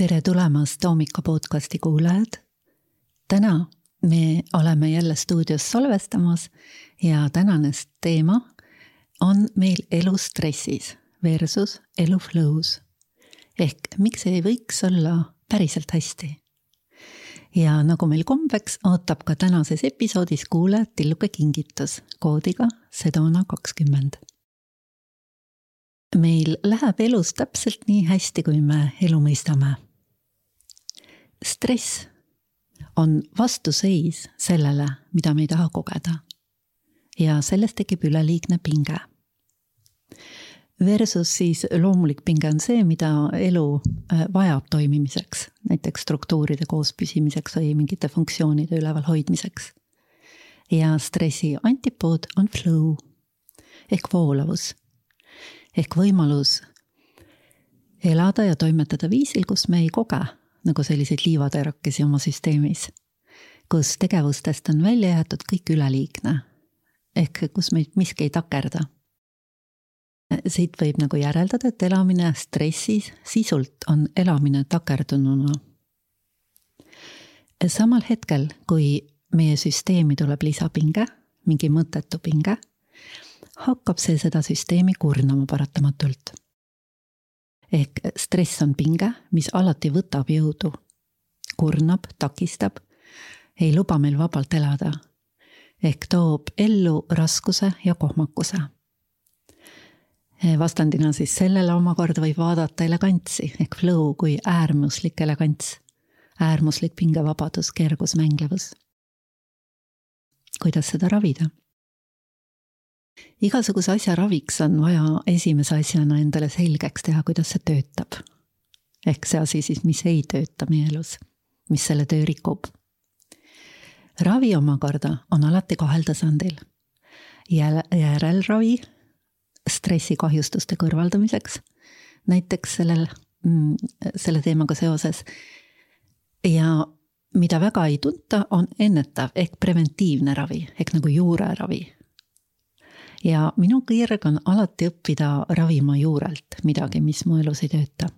tere tulemast Hommika podcasti kuulajad. täna me oleme jälle stuudios salvestamas ja tänane teema on meil elu stressis versus elu flow's. ehk miks ei võiks olla päriselt hästi. ja nagu meil kombeks, ootab ka tänases episoodis kuulajat tilluke kingitus koodiga Sedona kakskümmend meil läheb elus täpselt nii hästi, kui me elu mõistame. Stress on vastuseis sellele, mida me ei taha kogeda. ja sellest tekib üleliigne pinge. Versus siis loomulik pinge on see, mida elu äh, vajab toimimiseks, näiteks struktuuride koos püsimiseks või mingite funktsioonide üleval hoidmiseks. ja stressi antipood on flow ehk voolavus ehk võimalus elada ja toimetada viisil, kus me ei koge nagu selliseid liivaterakesi oma süsteemis. kus tegevustest on välja jäetud kõik üleliigne. ehk kus meid miski ei takerda. siit võib nagu järeldada, et elamine stressis sisult on elamine takerdununa. samal hetkel, kui meie süsteemi tuleb lisapinge, mingi mõttetu pinge hakkab see seda süsteemi kurnama paratamatult. Ehk stress on pinge, mis alati võtab jõudu, kurnab, takistab, ei luba meil vabalt elada. ehk toob ellu raskuse ja kohmakuse. vastandina siis sellele omakorda võib vaadata elegantsi ehk flow kui äärmuslik elegants, äärmuslik pingevabadus, kergus, mänglavus. kuidas seda ravida? Igasuguse asja raviks on vaja esimese asjana endale selgeks teha, kuidas see töötab. ehk see asi siis, mis ei tööta meie elus, mis selle töö rikub. ravi omakorda on alati kahel tasandil. järelravi stressikahjustuste kõrvaldamiseks, näiteks sellel, mm, selle teemaga seoses. ja mida väga ei tunta, on ennetav ehk preventiivne ravi ehk nagu juureravi ja minu kirg on alati õppida ravima juurelt midagi, mis mu elus ei tööta.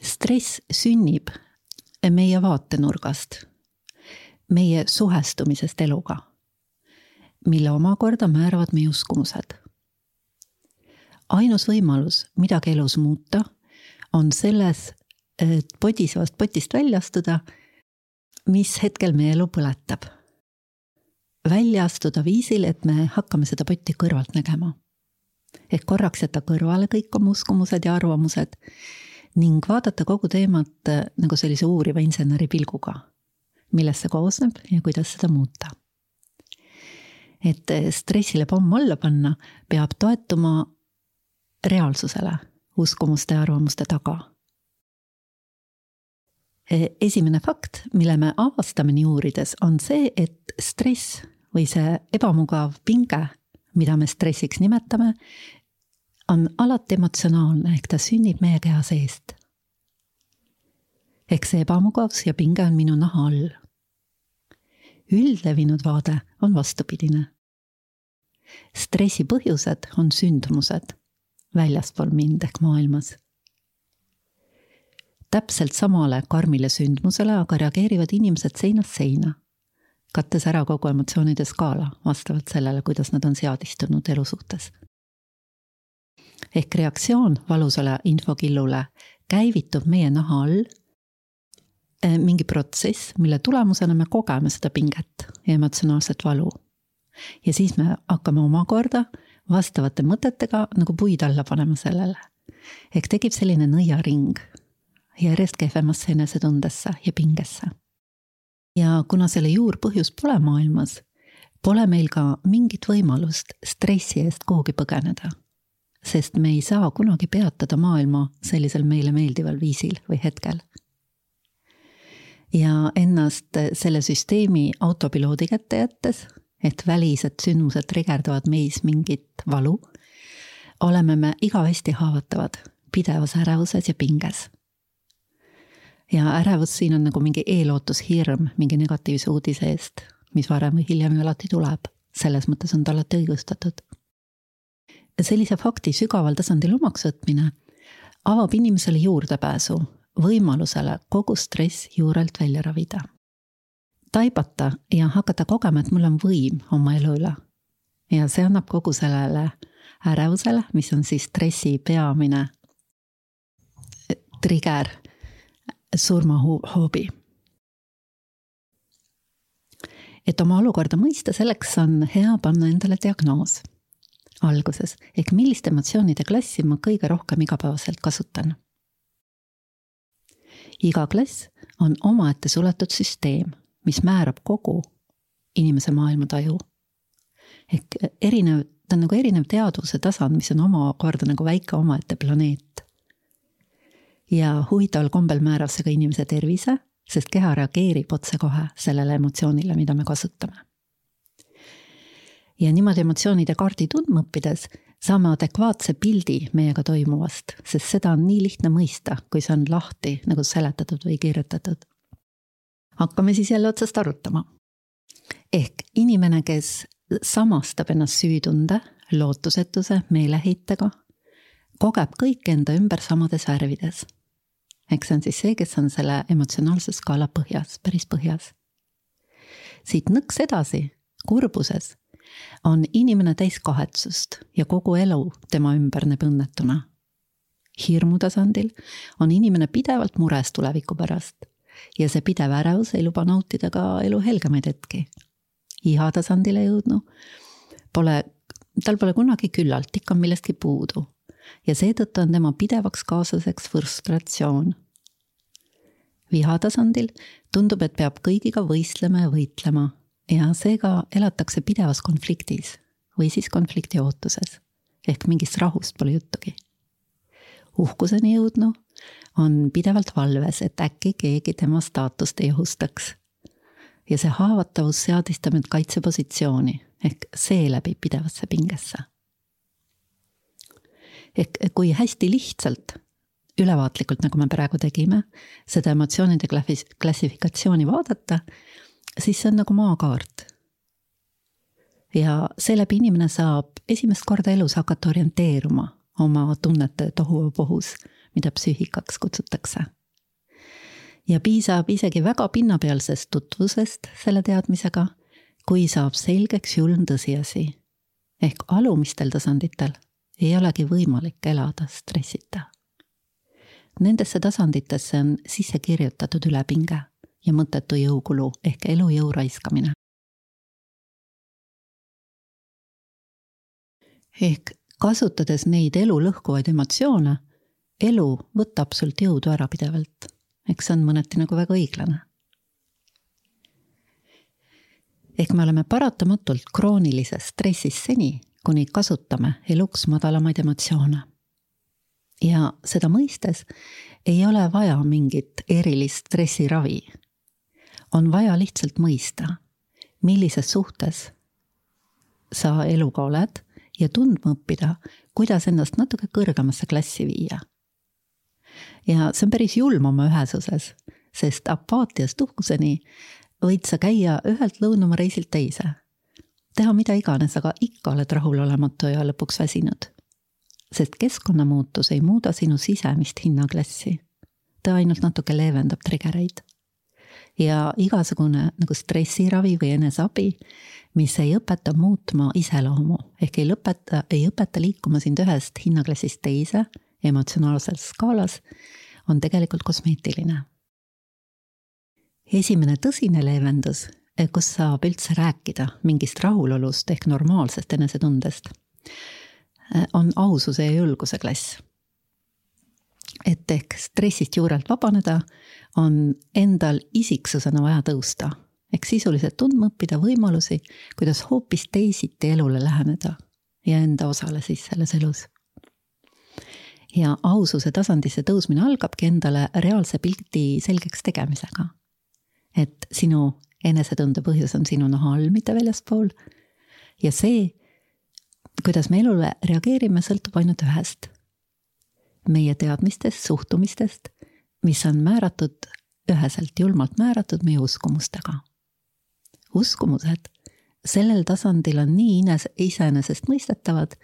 stress sünnib meie vaatenurgast, meie suhestumisest eluga, mille omakorda määravad meie uskumused. ainus võimalus midagi elus muuta on selles, et podisevast potist välja astuda, mis hetkel meie elu põletab välja astuda viisil, et me hakkame seda potti kõrvalt nägema. ehk korraks jätta kõrvale kõik oma uskumused ja arvamused ning vaadata kogu teemat nagu sellise uuriva inseneri pilguga. millest see koosneb ja kuidas seda muuta. et stressile pomm alla panna, peab toetuma reaalsusele uskumuste ja arvamuste taga esimene fakt, mille me avastame nii uurides, on see, et stress või see ebamugav pinge, mida me stressiks nimetame, on alati emotsionaalne, ehk ta sünnib meie keha seest. ehk see ebamugavus ja pinge on minu naha all. üldlevinud vaade on vastupidine. stressi põhjused on sündmused väljaspool mind ehk maailmas. Täpselt samale karmile sündmusele aga reageerivad inimesed seinast seina kattes ära kogu emotsioonide skaala vastavalt sellele, kuidas nad on seadistunud elu suhtes. ehk reaktsioon valusale infokillule käivitub meie naha all eh, mingi protsess, mille tulemusena me kogeme seda pinget ja emotsionaalset valu. ja siis me hakkame omakorda vastavate mõtetega nagu puid alla panema sellele. ehk tekib selline nõiaring järjest kehvemasse enesetundesse ja pingesse ja kuna selle juurpõhjus pole maailmas, pole meil ka mingit võimalust stressi eest kuhugi põgeneda. sest me ei saa kunagi peatada maailma sellisel meile meeldival viisil või hetkel. ja ennast selle süsteemi autopiloodi kätte jättes, et välised sündmused trigerdavad meis mingit valu, oleme me igavesti haavatavad pidevas ärevuses ja pinges ja ärevus siin on nagu mingi eelootushirm mingi negatiivse uudise eest, mis varem või hiljem ju alati tuleb. selles mõttes on ta alati õigustatud. sellise fakti sügaval tasandil omaks võtmine avab inimesele juurdepääsu võimalusele kogu stress juurelt välja ravida. taibata ja hakata kogema, et mul on võim oma elu üle. ja see annab kogu sellele ärevusele, mis on siis stressi peamine trigger, surmahoobi. et oma olukorda mõista, selleks on hea panna endale diagnoos alguses, ehk millist emotsioonide klassi ma kõige rohkem igapäevaselt kasutan. iga klass on omaette suletud süsteem, mis määrab kogu inimese maailmataju. ehk erinev, ta on nagu erinev teadvuse tasand, mis on omakorda nagu väike omaette planeet. Ja huvitaval kombel määrab see ka inimese tervise, sest keha reageerib otsekohe sellele emotsioonile, mida me kasutame ja niimoodi emotsioonide kaardi tundma õppides saame adekvaatse pildi meiega toimuvast, sest seda on nii lihtne mõista, kui see on lahti nagu seletatud või kirjutatud. hakkame siis jälle otsast arutama. ehk inimene, kes samastab ennast süütunde, lootusetuse, meeleheitega, kogeb kõik enda ümber samades värvides. Eks see on siis see, kes on selle emotsionaalse skaala põhjas, päris põhjas. siit nõks edasi, kurbuses on inimene täis kahetsust ja kogu elu tema ümber näeb õnnetuna. hirmu tasandil on inimene pidevalt mures tuleviku pärast ja see pidev ärevus ei luba nautida ka elu helgemaid hetki. iha tasandile jõudnu pole, tal pole kunagi küllalt, ikka on millestki puudu ja seetõttu on tema pidevaks kaaslaseks frustratsioon. viha tasandil tundub, et peab kõigiga võistlema ja võitlema ja seega elatakse pidevas konfliktis või siis konflikti ootuses ehk mingist rahust pole juttugi. uhkuseni jõudnu on pidevalt valves, et äkki keegi tema staatust ei ohustaks. ja see haavatavus seadistab end kaitsepositsiooni ehk seeläbi pidevasse pingesse. Ehk kui hästi lihtsalt, ülevaatlikult, nagu me praegu tegime, seda emotsioonide klassifikatsiooni vaadata, siis see on nagu maakaart. ja seeläbi inimene saab esimest korda elus hakata orienteeruma oma tunnete tohuvabohus, mida psüühikaks kutsutakse. ja piisab isegi väga pinnapealsest tutvusest selle teadmisega, kui saab selgeks julm tõsiasi. ehk alumistel tasanditel ei olegi võimalik elada stressita. Nendesse tasanditesse on sisse kirjutatud ülepinge ja mõttetu jõukulu ehk elujõu raiskamine. ehk kasutades neid elu lõhkuvaid emotsioone, elu võtab sult jõudu ära pidevalt. eks see on mõneti nagu väga õiglane. ehk me oleme paratamatult kroonilises stressis seni, kuni kasutame eluks madalamaid emotsioone. ja seda mõistes ei ole vaja mingit erilist stressiravi on vaja lihtsalt mõista, millises suhtes sa eluga oled ja tundma õppida, kuidas ennast natuke kõrgemasse klassi viia. ja see on päris julm oma ühesuses, sest apaatiast uhkuseni võid sa käia ühelt lõunamaa reisilt teise. Teha mida iganes, aga ikka oled rahulolematu ja lõpuks väsinud. sest keskkonnamuutus ei muuda sinu sisemist hinnaklassi. ta ainult natuke leevendab trigereid ja igasugune nagu stressiravi või eneseabi, mis ei õpeta muutma iseloomu ehk ei lõpeta, ei õpeta liikuma sind ühest hinnaklassist teise emotsionaalses skaalas, on tegelikult kosmeetiline. esimene tõsine leevendus, kus saab üldse rääkida mingist rahulolust ehk normaalsest enesetundest, on aususe ja julguse klass. et ehk stressist juurelt vabaneda on endal isiksusena vaja tõusta. ehk sisuliselt tundma õppida võimalusi, kuidas hoopis teisiti elule läheneda ja enda osale siis selles elus. ja aususe tasandisse tõusmine algabki endale reaalse pildi selgeks tegemisega. et sinu enesetunde põhjus on sinu naha all, mitte väljaspool. ja see, kuidas me elule reageerime, sõltub ainult ühest. meie teadmistest, suhtumistest mis on määratud, üheselt julmalt määratud meie uskumustega. uskumused sellel tasandil on nii iseenesestmõistetavad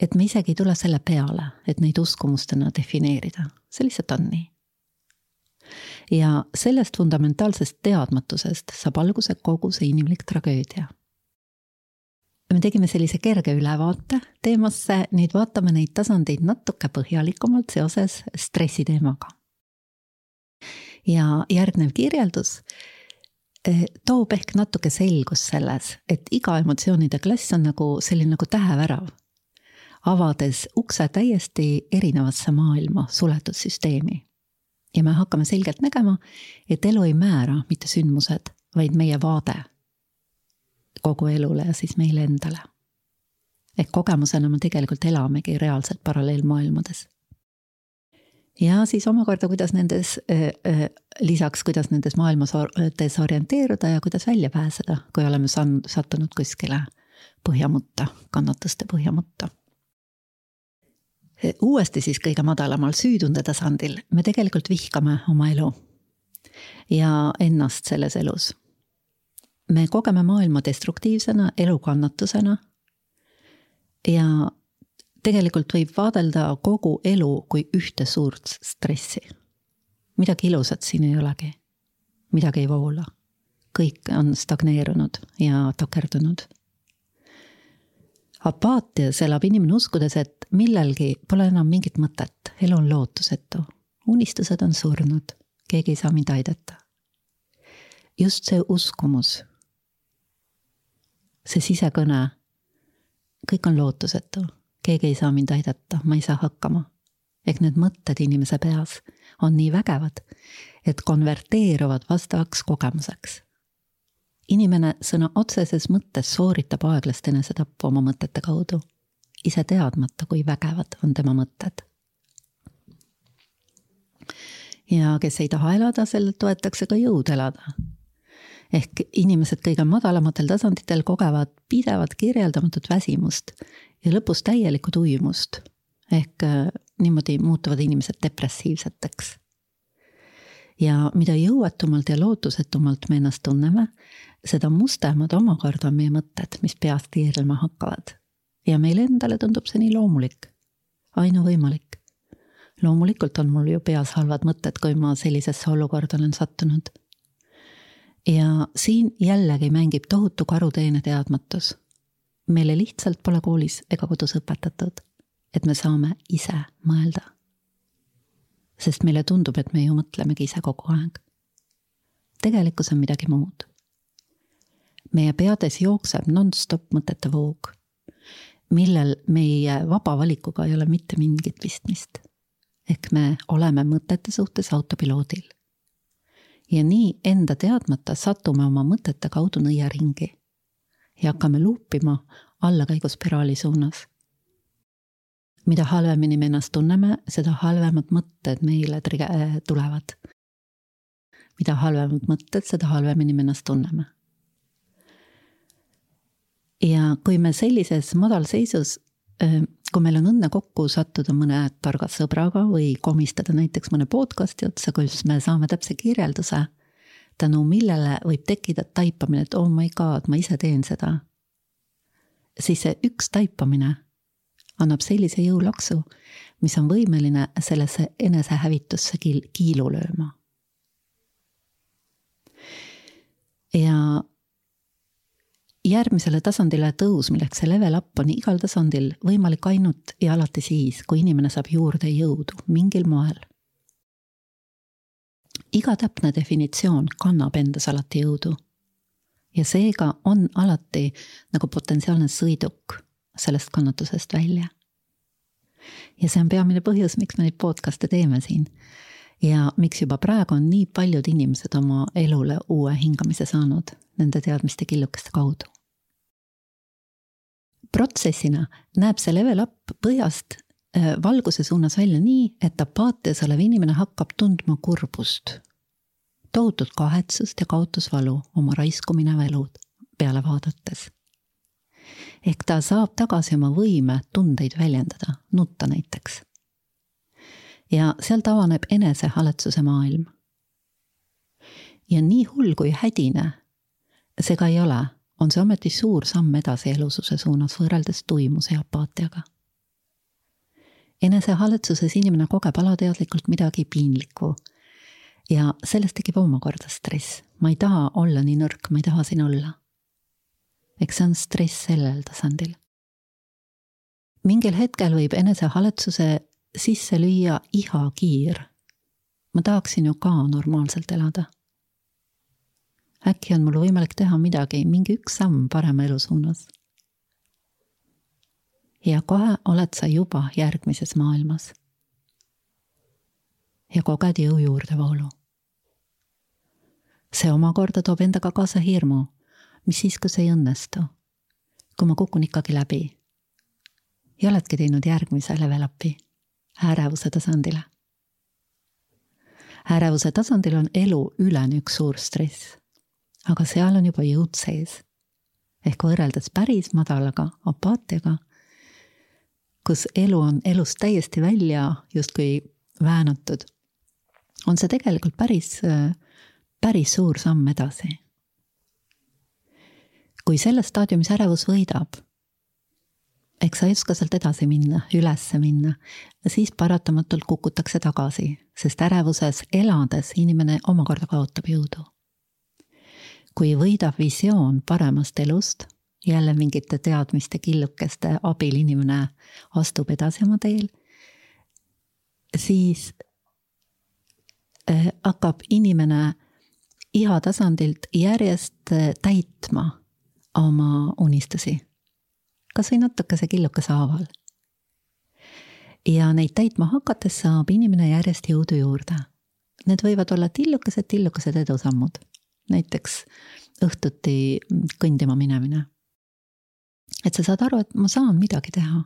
et me isegi ei tule selle peale, et neid uskumustena defineerida, see lihtsalt on nii. Ja sellest fundamentaalsest teadmatusest saab alguse kogu see inimlik tragöödia. me tegime sellise kerge ülevaate teemasse, nüüd vaatame neid tasandeid natuke põhjalikumalt seoses stressi teemaga. ja järgnev kirjeldus eh, toob ehk natuke selgust selles, et iga emotsioonide klass on nagu selline nagu tähevärav avades ukse täiesti erinevasse maailma, suletud süsteemi. Ja me hakkame selgelt nägema, et elu ei määra mitte sündmused, vaid meie vaade kogu elule ja siis meile endale. ehk kogemusena me tegelikult elamegi reaalselt paralleelmaailmades. ja siis omakorda, kuidas nendes, lisaks, kuidas nendes maailmades orienteeruda ja kuidas välja pääseda, kui oleme sattunud kuskile põhjamutta, kannatuste põhjamutta uuesti siis kõige madalamal süütunde tasandil me tegelikult vihkame oma elu ja ennast selles elus. me kogeme maailma destruktiivsena, elukannatusena. ja tegelikult võib vaadelda kogu elu kui ühte suurt stressi. midagi ilusat siin ei olegi. midagi ei voola. kõik on stagneerunud ja takerdunud apaatias elab inimene uskudes, et millelgi pole enam mingit mõtet, elu on lootusetu, unistused on surnud, keegi ei saa mind aidata. just see uskumus, see sisekõne, kõik on lootusetu, keegi ei saa mind aidata, ma ei saa hakkama. ehk need mõtted inimese peas on nii vägevad, et konverteeruvad vastavaks kogemuseks inimene sõna otseses mõttes sooritab aeglast enesetappu oma mõtete kaudu, ise teadmata, kui vägevad on tema mõtted. ja kes ei taha elada, sellelt võetakse ka jõud elada. ehk inimesed kõige madalamatel tasanditel kogevad pidevat kirjeldamatut väsimust ja lõpus täielikku tuimust. ehk äh, niimoodi muutuvad inimesed depressiivseteks ja mida jõuetumalt ja lootusetumalt me ennast tunneme, seda mustemad omakorda on meie mõtted, mis peast tiirlema hakkavad. ja meile endale tundub see nii loomulik, ainuvõimalik. loomulikult on mul ju peas halvad mõtted, kui ma sellisesse olukorda olen sattunud. ja siin jällegi mängib tohutu karuteene teadmatus. meile lihtsalt pole koolis ega kodus õpetatud, et me saame ise mõelda. Sest meile tundub, et me ju mõtlemegi ise kogu aeg. tegelikkus on midagi muud meie peades jookseb nonstop mõtete voog, millel meie vaba valikuga ei ole mitte mingit pistmist. ehk me oleme mõtete suhtes autopiloodil. ja nii enda teadmata satume oma mõtete kaudu nõiaringi ja hakkame luupima allakäiguspiraali suunas. Mida halvemini me ennast tunneme, seda halvemad mõtted meile tulevad. mida halvemad mõtted, seda halvemini me ennast tunneme ja kui me sellises madalseisus, kui meil on õnne kokku sattuda mõne targa sõbraga või komistada näiteks mõne podcast'i otsa, kus me saame täpse kirjelduse, tänu millele võib tekkida taipamine, et oh my god, ma ise teen seda. siis see üks taipamine annab sellise jõulaksu, mis on võimeline sellesse enesehävitusse kiilu lööma. ja järgmisele tasandile tõus, milleks see level up on igal tasandil võimalik ainult ja alati siis, kui inimene saab juurde jõudu mingil moel. iga täpne definitsioon kannab endas alati jõudu. ja seega on alati nagu potentsiaalne sõiduk sellest kannatusest välja. ja see on peamine põhjus, miks me neid podcast'e teeme siin. ja miks juba praegu on nii paljud inimesed oma elule uue hingamise saanud nende teadmiste killukeste kaudu protsessina näeb see level up põhjast äh, valguse suunas välja nii, et apaatias olev inimene hakkab tundma kurbust, tohutut kahetsust ja kaotusvalu oma raisku mineva elu peale vaadates. Ehk ta saab tagasi oma võime tundeid väljendada, nutta näiteks. ja sealt avaneb enesehaletsuse maailm. ja nii hull kui hädine see ka ei ole on see ometi suur samm edasi elususe suunas võrreldes tuimuse ja apaatiaga. enesehaletsuses inimene kogeb alateadlikult midagi piinlikku. ja sellest tekib omakorda stress, ma ei taha olla nii nõrk, ma ei taha siin olla. Eks see on stress sellel tasandil. mingil hetkel võib enesehaletsuse sisse lüüa ihakiir. ma tahaksin ju ka normaalselt elada. äkki on mul võimalik teha midagi, mingi üks samm parema elu suunas ja kohe oled sa juba järgmises maailmas. ja koged jõu juurdevoolu. see omakorda toob endaga kaasa hirmu, mis siis, kui see ei õnnestu. kui ma kukun ikkagi läbi. ja oledki teinud järgmise level up'i, ärevuse tasandile. ärevuse tasandil on elu üleni üks suur stress. aga seal on juba jõud sees ehk võrreldes päris madalaga apaatiaga kus elu on elust täiesti välja justkui väänatud, on see tegelikult päris, päris suur samm edasi. Kui selles staadiumis ärevus võidab, eks sa ei oska sealt edasi minna, ülesse minna, siis paratamatult kukutakse tagasi, sest ärevuses elades inimene omakorda kaotab jõudu. kui võidab visioon paremast elust jälle mingite teadmiste killukeste abil inimene astub edasi oma teel, siis äh, hakkab inimene iha tasandilt järjest äh, täitma oma unistusi. kas või natukese killukese haaval. ja neid täitma hakates saab inimene järjest jõudu juurde. Need võivad olla tillukesed, tillukesed edusammud. näiteks õhtuti kõndima minemine et sa saad aru, et ma saan midagi teha.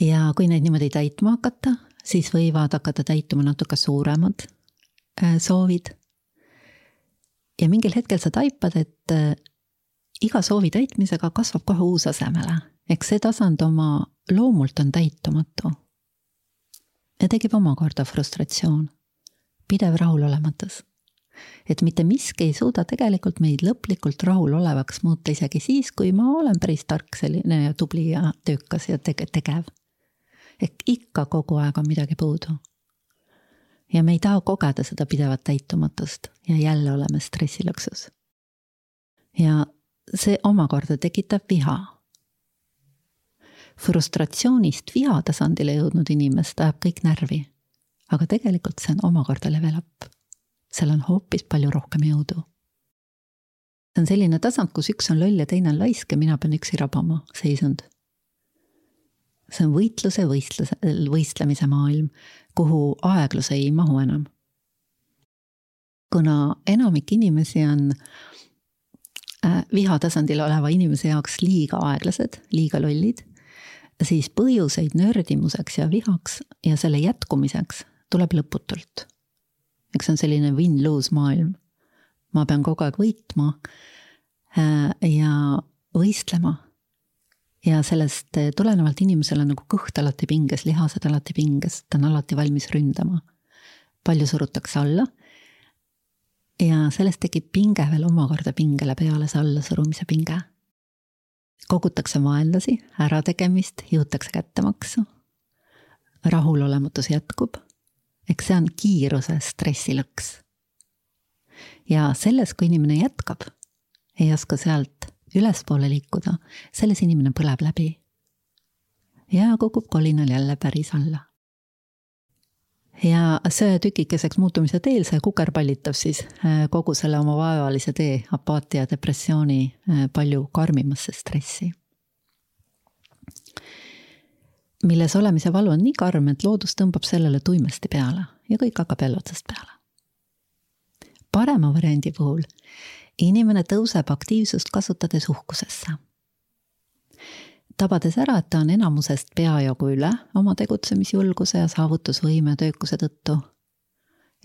ja kui neid niimoodi täitma hakata, siis võivad hakata täituma natuke suuremad äh, soovid. Ja mingil hetkel sa taipad, et äh, iga soovi täitmisega kasvab kohe uus asemele, eks see tasand oma loomult on täitumatu. ja tekib omakorda frustratsioon, pidev rahulolematus et mitte miski ei suuda tegelikult meid lõplikult rahulolevaks muuta isegi siis, kui ma olen päris tark, selline ja tubli ja töökas ja tege-, tegev. ehk ikka kogu aeg on midagi puudu. Ja me ei taha kogeda seda pidevat täitumatust ja jälle oleme stressilõksus. ja see omakorda tekitab viha frustratsioonist viha tasandile jõudnud inimest ajab kõik närvi. aga tegelikult see on omakorda level up seal on hoopis palju rohkem jõudu. see on selline tasand, kus üks on loll ja teine on laisk ja mina pean üksi rabama, seisund. See on võitluse, võistluse, võistlemise maailm, kuhu aeglus ei mahu enam. kuna enamik inimesi on äh, viha tasandil oleva inimese jaoks liiga aeglased, liiga lollid, siis põhjuseid nördimuseks ja vihaks ja selle jätkumiseks tuleb lõputult eks see on selline win-lose maailm. ma pean kogu aeg võitma äh, ja võistlema. Ja sellest tulenevalt inimesel on nagu kõht alati pinges, lihased alati pinges, ta on alati valmis ründama. palju surutakse alla. ja sellest tekib pinge veel omakorda pingele peale, see allasurumise pinge. kogutakse vaenlasi, ärategemist, jõutakse kättemaksu. rahulolematus jätkub eks see on kiiruse stressilõks. ja selles, kui inimene jätkab, ei oska sealt ülespoole liikuda, selles inimene põleb läbi. ja kukub kolinal jälle päris alla. ja see tükikeseks muutumise teel, see kukerpallitab siis äh, kogu selle oma vaevalise tee, apaatia, depressiooni äh, palju karmimasse stressi milles olemise valu on nii karm, et loodus tõmbab sellele tuimesti peale ja kõik hakkab jälle otsast peale. parema variandi puhul inimene tõuseb aktiivsust kasutades uhkusesse. tabades ära, et ta on enamusest peajagu üle oma tegutsemisjulguse ja saavutusvõime töökuse tõttu.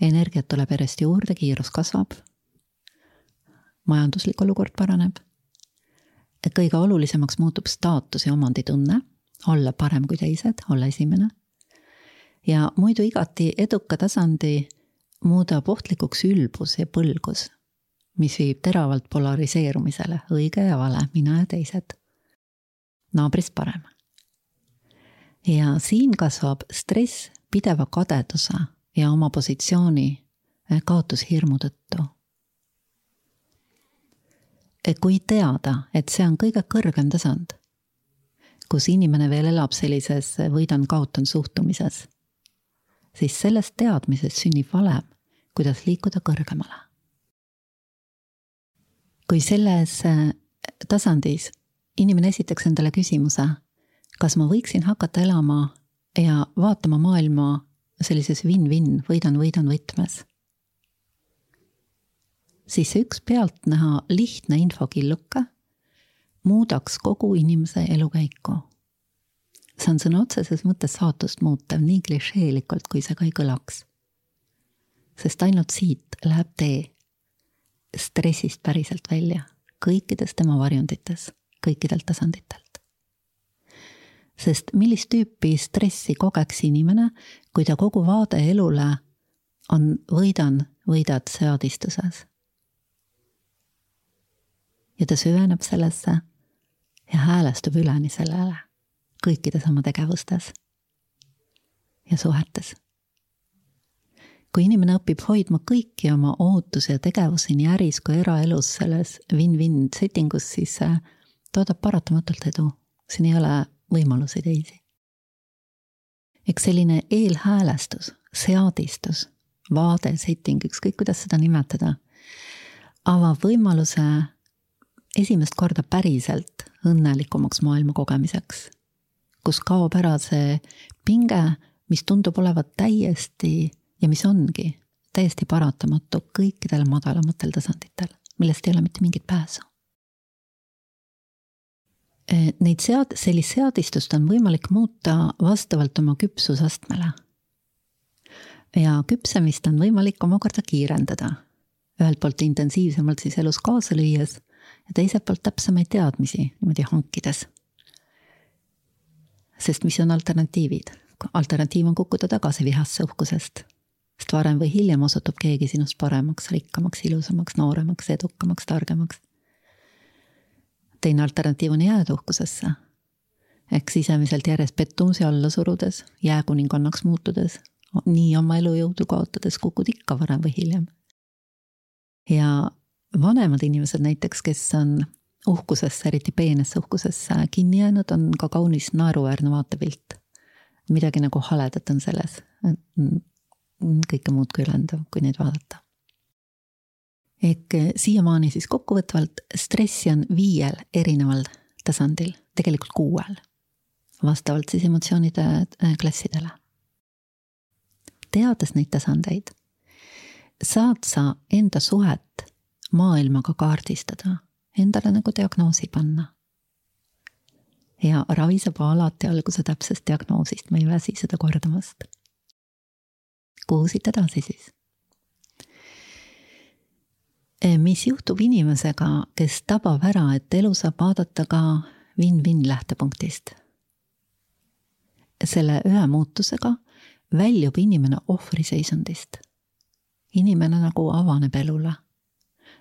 energiat tuleb järjest juurde, kiirus kasvab. majanduslik olukord paraneb. kõige olulisemaks muutub staatus ja omanditunne olla parem kui teised, olla esimene. ja muidu igati eduka tasandi muudab ohtlikuks ülbus ja põlgus, mis viib teravalt polariseerumisele, õige ja vale, mina ja teised. naabrist parem. ja siin kasvab stress pideva kadeduse ja oma positsiooni eh, kaotushirmu tõttu. kui teada, et see on kõige kõrgem tasand, kus inimene veel elab sellises võidan-kaotan suhtumises, siis sellest teadmisest sünnib valem, kuidas liikuda kõrgemale. Kui selles eh, tasandis inimene esitaks endale küsimuse, kas ma võiksin hakata elama ja vaatama maailma sellises win-win, võidan-võidan võtmes. siis see üks pealtnäha lihtne infokilluke muudaks kogu inimese elukäiku. see on sõna otseses mõttes saatust muutev, nii klišeelikult, kui see ka ei kõlaks. sest ainult siit läheb tee stressist päriselt välja, kõikides tema varjundites, kõikidelt tasanditelt sest millist tüüpi stressi kogeks inimene, kui ta kogu vaade elule on võidan, võidad seadistuses. ja ta süveneb sellesse ja häälestub üleni sellele kõikides oma tegevustes ja suhetes. Kui inimene õpib hoidma kõiki oma ootusi ja tegevusi nii äris kui eraelus selles win-win setting us, siis see toodab paratamatult edu. siin ei ole võimalusi teisi. eks selline eelhäälestus, seadistus, vaade, setting, ükskõik kuidas seda nimetada, avab võimaluse esimest korda päriselt õnnelikumaks maailma kogemiseks, kus kaob ära see pinge, mis tundub olevat täiesti ja mis ongi täiesti paratamatu kõikidel madalamatel tasanditel, millest ei ole mitte mingit pääsu Eh, neid sead-, sellist seadistust on võimalik muuta vastavalt oma küpsusastmele. ja küpsemist on võimalik omakorda kiirendada. ühelt poolt intensiivsemalt siis elus kaasa lüües ja teiselt poolt täpsemaid teadmisi niimoodi hankides. sest mis on alternatiivid? alternatiiv on kukkuda tagasi vihasse uhkusest. Sest varem või hiljem osutub keegi sinust paremaks, rikkamaks, ilusamaks, nooremaks, edukamaks, targemaks teine alternatiiv on jääda uhkusesse. ehk sisemiselt järjest pettumusi alla surudes, jääkuningannaks muutudes, nii oma elujõudu kaotades kukud ikka varem või hiljem. ja vanemad inimesed näiteks, kes on uhkusesse, eriti peenesse uhkusesse kinni jäänud, on ka kaunis naeruväärne vaatepilt. midagi nagu haledat on selles, kõike muud kui ülendav, kui neid vaadata ehk eh, siiamaani siis kokkuvõtvalt stressi on viiel erineval tasandil, tegelikult kuuel, vastavalt siis emotsioonide eh, klassidele. teades neid tasandeid, saad sa enda suhet maailmaga kaardistada, endale nagu diagnoosi panna. ja ravi saab alati alguse täpsest diagnoosist, ma ei väsi seda kordamast. Kuhu siit edasi siis? Eh, mis juhtub inimesega, kes tabab ära, et elu saab vaadata ka win-win lähtepunktist. selle ühe muutusega väljub inimene ohvriseisundist. inimene nagu avaneb elule,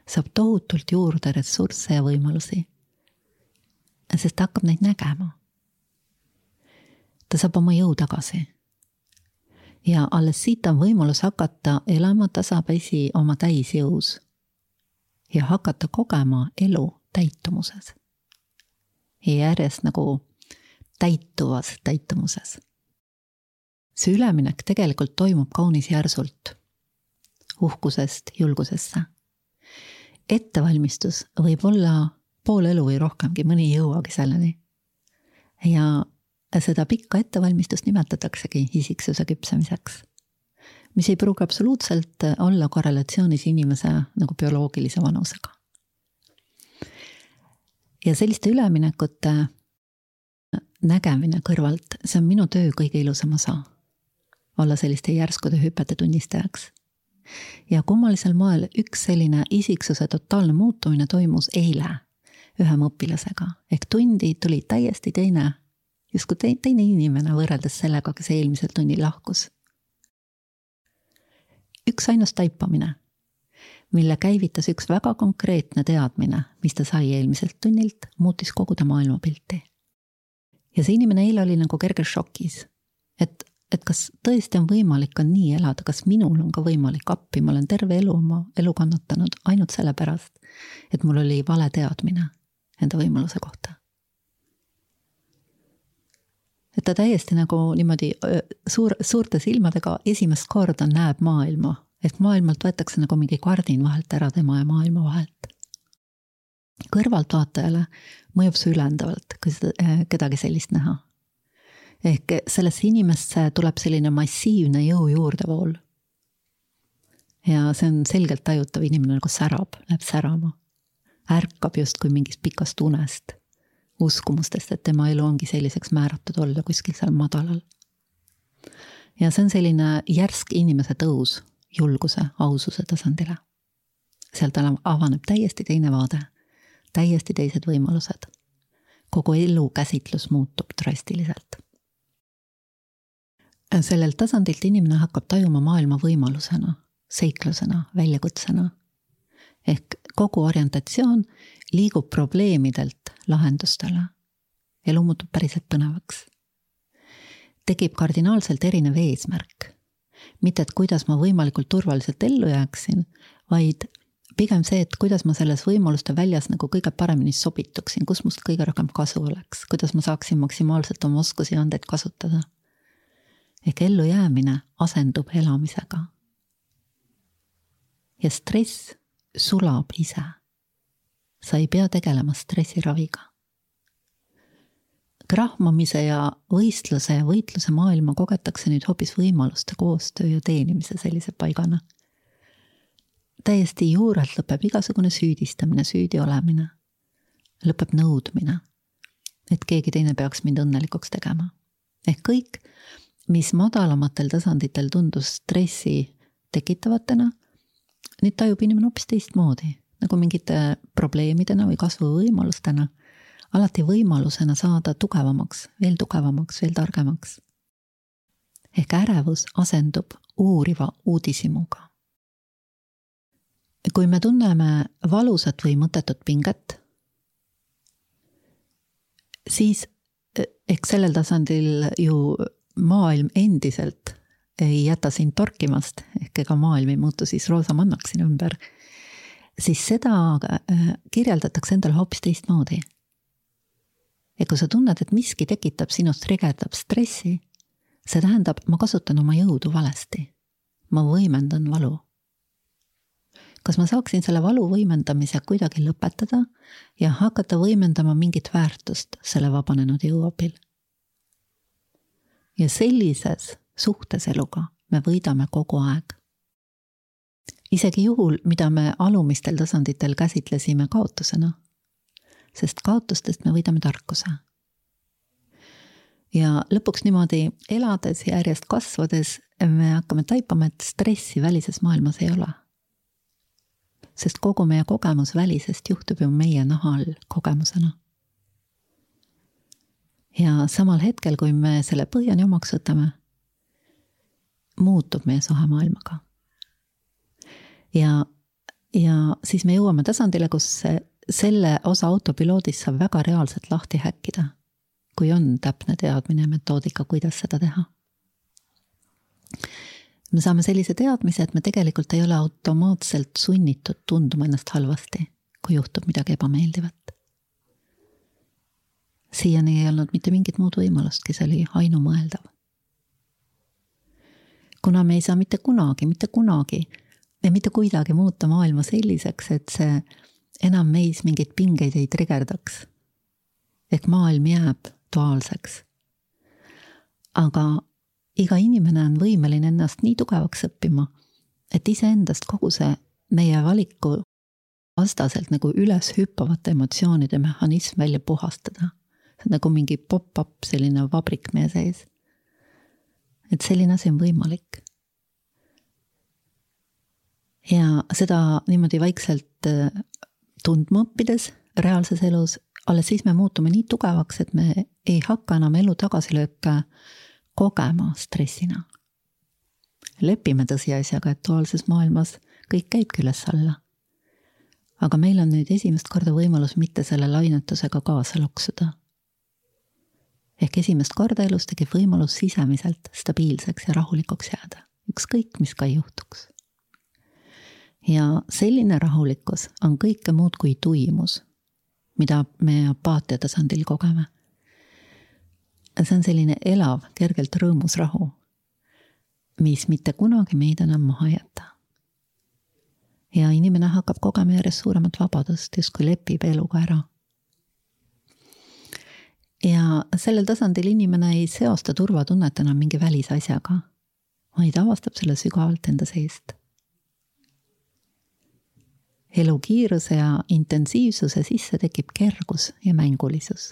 saab tohutult juurde ressursse ja võimalusi. sest ta hakkab neid nägema. ta saab oma jõu tagasi ja alles siit on võimalus hakata elama tasapisi oma täisjõus ja hakata kogema elu täitumuses. järjest nagu täituvas täitumuses. see üleminek tegelikult toimub kaunis järsult, uhkusest julgusesse. ettevalmistus võib olla pool elu või rohkemgi, mõni ei jõuagi selleni. ja seda pikka ettevalmistust nimetataksegi isiksuse küpsemiseks mis ei pruugi absoluutselt olla korrelatsioonis inimese nagu bioloogilise vanusega. ja selliste üleminekute nägemine kõrvalt, see on minu töö kõige ilusam osa. olla selliste järskude hüpete tunnistajaks. ja kummalisel moel üks selline isiksuse totaalne muutumine toimus eile ühe mu õpilasega, ehk tundi tuli täiesti teine, justkui teine inimene võrreldes sellega, kes eelmisel tunnil lahkus üksainus taipamine, mille käivitas üks väga konkreetne teadmine, mis ta sai eelmiselt tunnilt, muutis kogu ta maailmapilti. ja see inimene eile oli nagu kerges šokis, et, et kas tõesti on võimalik ka nii elada, kas minul on ka võimalik appi, ma olen terve elu oma elu kannatanud ainult sellepärast, et mul oli vale teadmine enda võimaluse kohta. Et ta täiesti nagu niimoodi suur, suurte silmadega esimest korda näeb maailma, et maailmalt võetakse nagu mingi kardin vahelt ära tema ja maailma vahelt kõrvaltvaatajale mõjub see ülendavalt, kui seda, kedagi sellist näha. ehk sellesse inimesse tuleb selline massiivne jõu juurdevool. ja see on selgelt tajutav, inimene nagu särab, läheb särama. ärkab justkui mingist pikast unest, uskumustest, et tema elu ongi selliseks määratud olla kuskil seal madalal. ja see on selline järsk inimese tõus julguse, aususe tasandile. seal tal avaneb täiesti teine vaade täiesti teised võimalused. kogu elukäsitlus muutub drastiliselt. sellelt tasandilt inimene hakkab tajuma maailma võimalusena, seiklusena, väljakutsena. ehk kogu orientatsioon liigub probleemidelt lahendustele. elu muutub päriselt põnevaks. tekib kardinaalselt erinev eesmärk. mitte, et kuidas ma võimalikult turvaliselt ellu jääksin, vaid pigem see, et kuidas ma selles võimaluste väljas nagu kõige paremini sobituksin, kus must kõige rohkem kasu oleks, kuidas ma saaksin maksimaalselt oma oskusi ja andeid kasutada. ehk ellujäämine asendub elamisega. ja stress sulab ise. Sa ei pea tegelema stressiraviga. krahmamise ja võistluse ja võitluse maailma kogetakse nüüd hoopis võimaluste koostöö ja teenimise sellise paigana täiesti juurelt lõpeb igasugune süüdistamine, süüdi olemine. lõpeb nõudmine, et keegi teine peaks mind õnnelikuks tegema. ehk kõik, mis madalamatel tasanditel tundus stressi tekitavatena, neid tajub inimene hoopis teistmoodi, nagu mingite probleemidena või kasvuvõimalustena. alati võimalusena saada tugevamaks, veel tugevamaks, veel targemaks. ehk ärevus asendub uuriva uudishimuga kui me tunneme valusat või mõttetut pinget, siis eks sellel tasandil ju maailm endiselt ei jäta sind torkimast, ehk ega maailm ei muutu siis roosamannaks sinu ümber, siis seda äh, kirjeldatakse endale hoopis teistmoodi. ja kui sa tunned, et miski tekitab sinus, trigerdab stressi, see tähendab, ma kasutan oma jõudu valesti. ma võimendan valu kas ma saaksin selle valu võimendamise kuidagi lõpetada ja hakata võimendama mingit väärtust selle vabanenud jõu abil. ja sellises suhtes eluga me võidame kogu aeg. Isegi juhul, mida me alumistel tasanditel käsitlesime kaotusena. sest kaotustest me võidame tarkuse. ja lõpuks niimoodi elades ja järjest kasvades me hakkame taipama, et stressi välises maailmas ei ole sest kogu meie kogemus välisest juhtub ju meie naha all kogemusena. ja samal hetkel, kui me selle põhjani omaks võtame, muutub meie suhe maailmaga. Ja, ja siis me jõuame tasandile, kus selle osa autopiloodist saab väga reaalselt lahti häkkida, kui on täpne teadmine metoodika, kuidas seda teha me saame sellise teadmise, et me tegelikult ei ole automaatselt sunnitud tundma ennast halvasti, kui juhtub midagi ebameeldivat. siiani ei olnud mitte mingit muud võimalustki, see oli ainumõeldav. kuna me ei saa mitte kunagi, mitte kunagi ja mitte kuidagi muuta maailma selliseks, et see enam meis mingeid pingeid ei trigerdaks. ehk maailm jääb duaalseks. aga iga inimene on võimeline ennast nii tugevaks õppima, et iseendast kogu see meie valiku vastaselt nagu üles hüppavate emotsioonide mehhanism välja puhastada. see on nagu mingi pop-up selline vabrik meie sees. et selline asi on võimalik. Ja seda niimoodi vaikselt äh, tundma õppides reaalses elus, alles siis me muutume nii tugevaks, et me ei hakka enam elu tagasilööke kogema stressina. lepime tõsiasjaga, et duaalses maailmas kõik käibki üles-alla. aga meil on nüüd esimest korda võimalus mitte selle lainetusega kaasa loksuda. ehk esimest korda elus tekib võimalus sisemiselt stabiilseks ja rahulikuks jääda, ükskõik mis ka ei juhtuks. Ja selline rahulikkus on kõike muud kui tuimus, mida me apaatia tasandil kogeme. see on selline elav, kergelt rõõmus rahu, mis mitte kunagi meid enam maha ei jäta. ja inimene hakkab kogema järjest suuremat vabadust, justkui lepib eluga ära ja sellel tasandil inimene ei seosta turvatunnet enam mingi välisasjaga, vaid avastab selle sügavalt enda seest. Elu kiiruse ja intensiivsuse sisse tekib kergus ja mängulisus,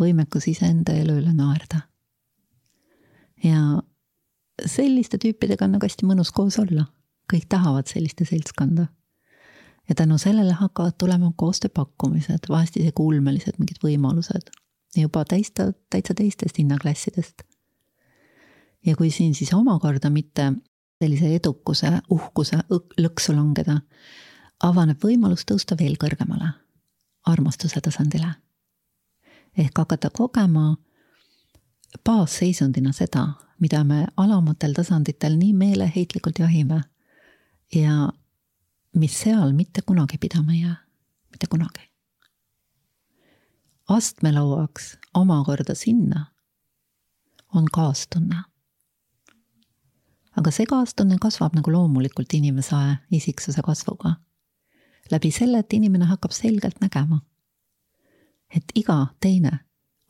võimekus iseenda elu üle naerda. ja selliste tüüpidega on nagu hästi mõnus koos olla, kõik tahavad selliste seltskonda ja tänu sellele hakkavad tulema koostööpakkumised, vahest isegi ulmelised mingid võimalused juba täista, täitsa teistest hinnaklassidest. ja kui siin siis omakorda mitte sellise edukuse, uhkuse lõksu langeda, avaneb võimalus tõusta veel kõrgemale, armastuse tasandile. ehk hakata kogema baasseisundina seda, mida me alamatel tasanditel nii meeleheitlikult jahime ja mis seal mitte kunagi pidama ei jää, mitte kunagi astmelauaks omakorda sinna on kaastunne. aga see kaastunne kasvab nagu loomulikult inimese isiksuse kasvuga. Läbi selle, et inimene hakkab selgelt nägema, et iga teine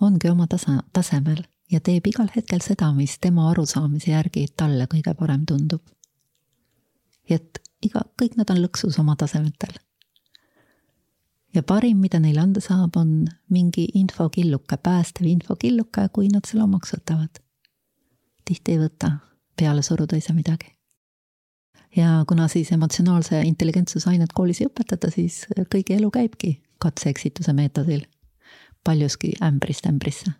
ongi oma tasa, tasemel ja teeb igal hetkel seda, mis tema arusaamise järgi talle kõige parem tundub. et iga, kõik nad on lõksus oma tasemetel ja parim, mida neile anda saab, on mingi infokilluke, päästev infokilluke, kui nad selle omaks võtavad. tihti ei võta, peale suruda ei saa midagi. Ja kuna siis emotsionaalse intelligentsuse ainet koolis ei õpetata, siis kõigi elu käibki katse-eksituse meetodil. paljuski ämbrist ämbrisse.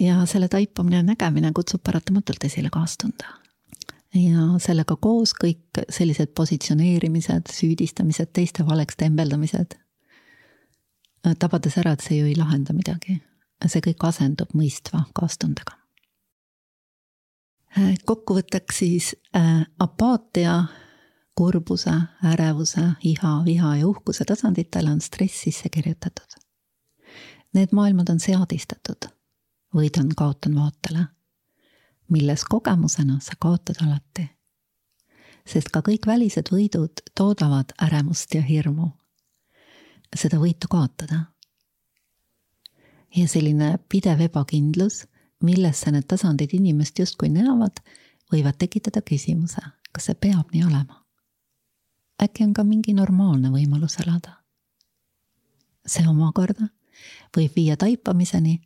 ja selle taipamine ja nägemine kutsub paratamatult esile kaastunde ja sellega koos kõik sellised positsioneerimised, süüdistamised, teiste valeks tembeldamised, tabades ära, et see ju ei lahenda midagi. see kõik asendub mõistva kaastundega. Kokkuvõtteks siis äh, apaatia, kurbuse, ärevuse, iha, viha ja uhkuse tasanditele on stress sisse kirjutatud. Need maailmad on seadistatud, võidan kaotan vaatele milles kogemusena sa kaotad alati. sest ka kõik välised võidud toodavad ärevust ja hirmu. seda võitu kaotada. ja selline pidev ebakindlus, millesse need tasandid inimest justkui näevad, võivad tekitada küsimuse, kas see peab nii olema? äkki on ka mingi normaalne võimalus elada? see omakorda võib viia taipamiseni,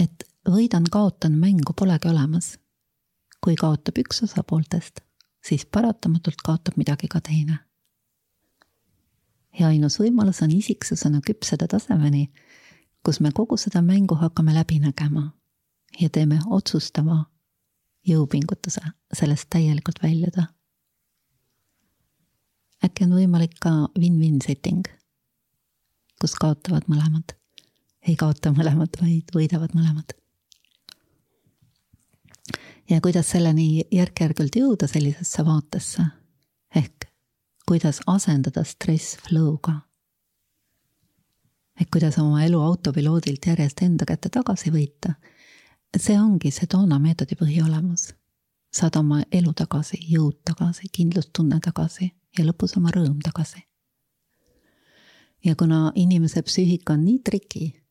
et võidan-kaotan mängu polegi olemas. kui kaotab üks osapooltest, siis paratamatult kaotab midagi ka teine. ja ainus võimalus on isiksusena küpseda tasemeni, kus me kogu seda mängu hakkame läbi nägema ja teeme otsustava jõupingutuse sellest täielikult väljuda. äkki on võimalik ka win-win setting, kus kaotavad mõlemad. ei kaota mõlemad, vaid võidavad mõlemad ja kuidas selleni järk-järgult jõuda sellisesse vaatesse. ehk kuidas asendada stress flow'ga. Ehk kuidas oma elu autopiloodilt järjest enda kätte tagasi võita. see ongi see toona meetodi põhiolemus. saada oma elu tagasi, jõud tagasi, kindlustunne tagasi ja lõpus oma rõõm tagasi. ja kuna inimese psüühika on nii triki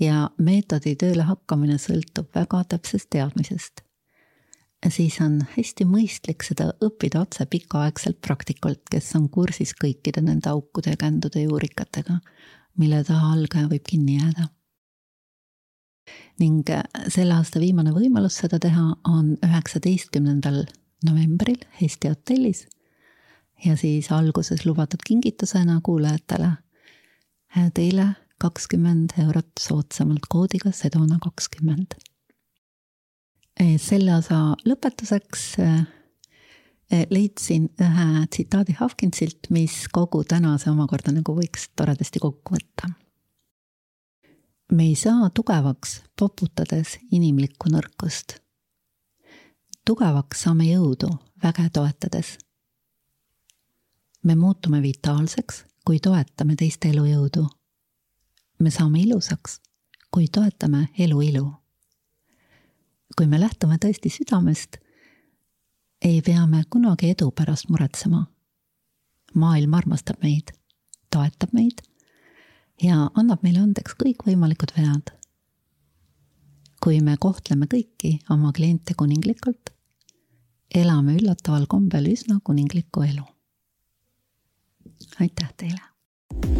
ja meetodi tööle hakkamine sõltub väga täpsest teadmisest. siis on hästi mõistlik seda õppida otse pikaaegselt praktikult, kes on kursis kõikide nende aukude ja kändude ja juurikatega, mille taha algaja võib kinni jääda. ning selle aasta viimane võimalus seda teha on üheksateistkümnendal novembril Eesti hotellis ja siis alguses lubatud kingitusena kuulajatele teile kakskümmend eurot soodsamalt koodiga Sedona kakskümmend. E, selle osa lõpetuseks leidsin ühe tsitaadi Hawkinsilt, mis kogu tänase omakorda nagu võiks toredasti kokku võtta. me ei saa tugevaks poputades inimlikku nõrkust. tugevaks saame jõudu väge toetades. me muutume vitaalseks, kui toetame teiste elujõudu. me saame ilusaks, kui toetame elu ilu. kui me lähtume tõesti südamest, ei pea me kunagi edu pärast muretsema. maailm armastab meid, toetab meid ja annab meile andeks kõikvõimalikud vead. kui me kohtleme kõiki oma kliente kuninglikult, elame üllataval kombel üsna kuninglikku elu. aitäh teile!